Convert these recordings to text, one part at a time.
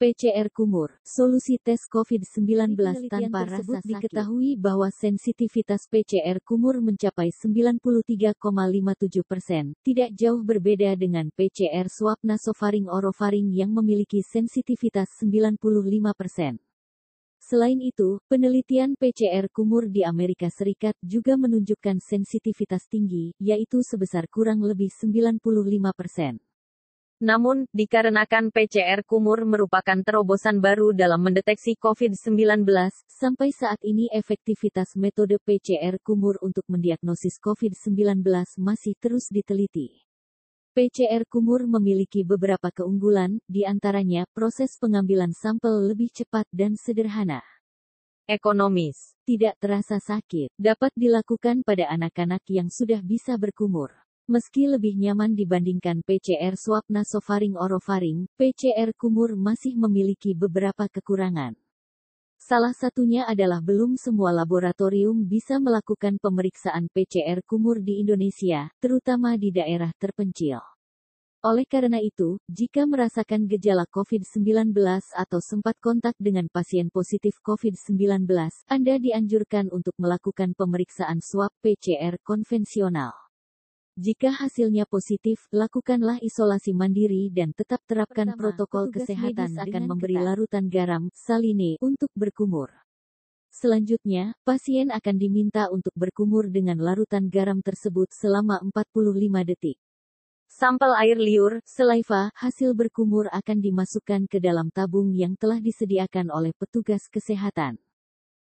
PCR kumur, solusi tes COVID-19 Penelitian tanpa rasa sakit. Diketahui bahwa sensitivitas PCR kumur mencapai 93,57 persen, tidak jauh berbeda dengan PCR swab nasofaring orofaring yang memiliki sensitivitas 95 persen. Selain itu, penelitian PCR kumur di Amerika Serikat juga menunjukkan sensitivitas tinggi, yaitu sebesar kurang lebih 95 persen. Namun, dikarenakan PCR kumur merupakan terobosan baru dalam mendeteksi COVID-19, sampai saat ini efektivitas metode PCR kumur untuk mendiagnosis COVID-19 masih terus diteliti. PCR kumur memiliki beberapa keunggulan, di antaranya proses pengambilan sampel lebih cepat dan sederhana. Ekonomis, tidak terasa sakit, dapat dilakukan pada anak-anak yang sudah bisa berkumur. Meski lebih nyaman dibandingkan PCR swab nasofaring orofaring, PCR kumur masih memiliki beberapa kekurangan. Salah satunya adalah belum semua laboratorium bisa melakukan pemeriksaan PCR kumur di Indonesia, terutama di daerah terpencil. Oleh karena itu, jika merasakan gejala COVID-19 atau sempat kontak dengan pasien positif COVID-19, Anda dianjurkan untuk melakukan pemeriksaan swab PCR konvensional. Jika hasilnya positif, lakukanlah isolasi mandiri dan tetap terapkan Pertama, protokol kesehatan akan memberi ketat. larutan garam, saline, untuk berkumur. Selanjutnya, pasien akan diminta untuk berkumur dengan larutan garam tersebut selama 45 detik. sampel air liur, Saliva, hasil berkumur akan dimasukkan ke dalam tabung yang telah disediakan oleh petugas kesehatan.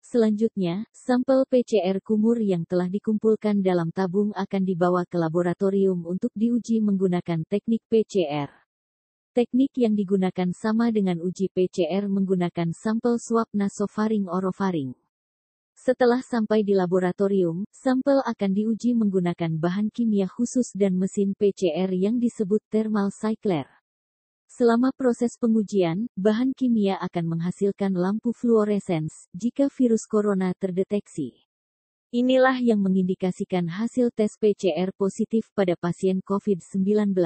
Selanjutnya, sampel PCR kumur yang telah dikumpulkan dalam tabung akan dibawa ke laboratorium untuk diuji menggunakan teknik PCR. Teknik yang digunakan sama dengan uji PCR menggunakan sampel swab nasofaring orofaring. Setelah sampai di laboratorium, sampel akan diuji menggunakan bahan kimia khusus dan mesin PCR yang disebut thermal cycler. Selama proses pengujian, bahan kimia akan menghasilkan lampu fluoresens jika virus corona terdeteksi. Inilah yang mengindikasikan hasil tes PCR positif pada pasien COVID-19.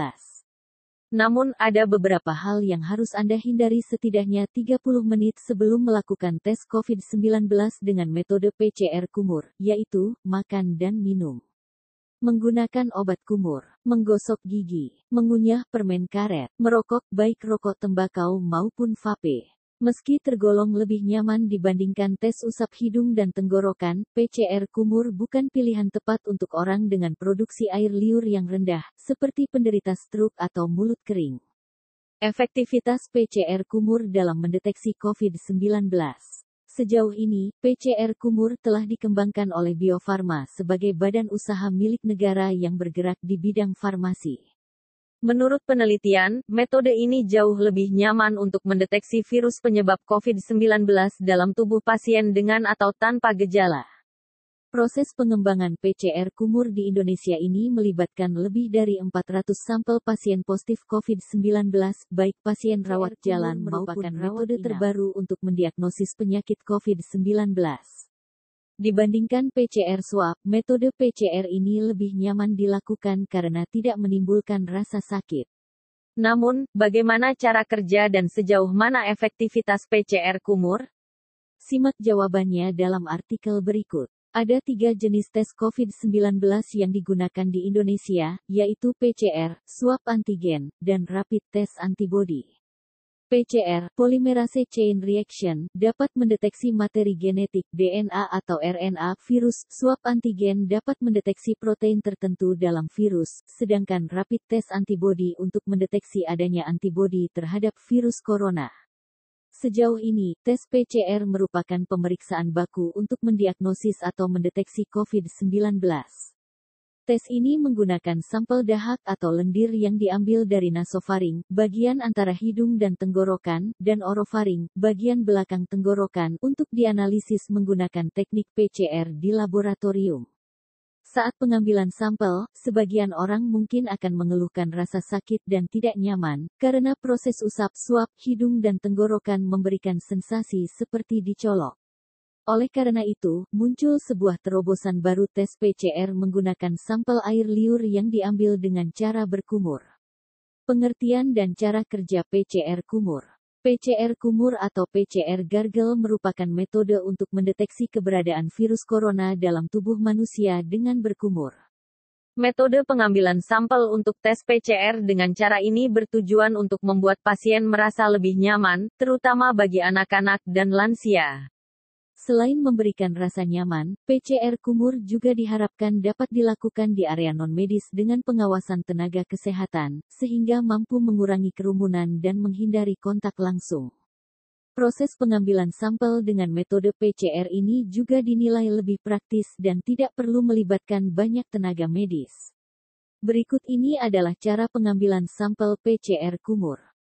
Namun, ada beberapa hal yang harus Anda hindari setidaknya 30 menit sebelum melakukan tes COVID-19 dengan metode PCR kumur, yaitu makan dan minum. Menggunakan obat kumur, menggosok gigi, mengunyah permen karet, merokok baik rokok tembakau maupun vape. Meski tergolong lebih nyaman dibandingkan tes usap hidung dan tenggorokan, PCR kumur bukan pilihan tepat untuk orang dengan produksi air liur yang rendah, seperti penderita stroke atau mulut kering. Efektivitas PCR kumur dalam mendeteksi COVID-19 Sejauh ini, PCR kumur telah dikembangkan oleh Bio Farma sebagai badan usaha milik negara yang bergerak di bidang farmasi. Menurut penelitian, metode ini jauh lebih nyaman untuk mendeteksi virus penyebab COVID-19 dalam tubuh pasien dengan atau tanpa gejala. Proses pengembangan PCR kumur di Indonesia ini melibatkan lebih dari 400 sampel pasien positif COVID-19, baik pasien rawat jalan maupun rawat metode terbaru untuk mendiagnosis penyakit COVID-19. Dibandingkan PCR swab, metode PCR ini lebih nyaman dilakukan karena tidak menimbulkan rasa sakit. Namun, bagaimana cara kerja dan sejauh mana efektivitas PCR kumur? Simak jawabannya dalam artikel berikut. Ada tiga jenis tes COVID-19 yang digunakan di Indonesia, yaitu PCR, swab antigen, dan rapid test antibody. PCR, polymerase chain reaction, dapat mendeteksi materi genetik DNA atau RNA virus, swab antigen dapat mendeteksi protein tertentu dalam virus, sedangkan rapid test antibody untuk mendeteksi adanya antibody terhadap virus corona. Sejauh ini, tes PCR merupakan pemeriksaan baku untuk mendiagnosis atau mendeteksi COVID-19. Tes ini menggunakan sampel dahak atau lendir yang diambil dari nasofaring, bagian antara hidung dan tenggorokan, dan orofaring, bagian belakang tenggorokan, untuk dianalisis menggunakan teknik PCR di laboratorium. Saat pengambilan sampel, sebagian orang mungkin akan mengeluhkan rasa sakit dan tidak nyaman, karena proses usap suap hidung dan tenggorokan memberikan sensasi seperti dicolok. Oleh karena itu, muncul sebuah terobosan baru tes PCR menggunakan sampel air liur yang diambil dengan cara berkumur. Pengertian dan cara kerja PCR kumur. PCR kumur atau PCR gargle merupakan metode untuk mendeteksi keberadaan virus corona dalam tubuh manusia dengan berkumur. Metode pengambilan sampel untuk tes PCR dengan cara ini bertujuan untuk membuat pasien merasa lebih nyaman, terutama bagi anak-anak dan lansia. Selain memberikan rasa nyaman, PCR kumur juga diharapkan dapat dilakukan di area non-medis dengan pengawasan tenaga kesehatan, sehingga mampu mengurangi kerumunan dan menghindari kontak langsung. Proses pengambilan sampel dengan metode PCR ini juga dinilai lebih praktis dan tidak perlu melibatkan banyak tenaga medis. Berikut ini adalah cara pengambilan sampel PCR kumur.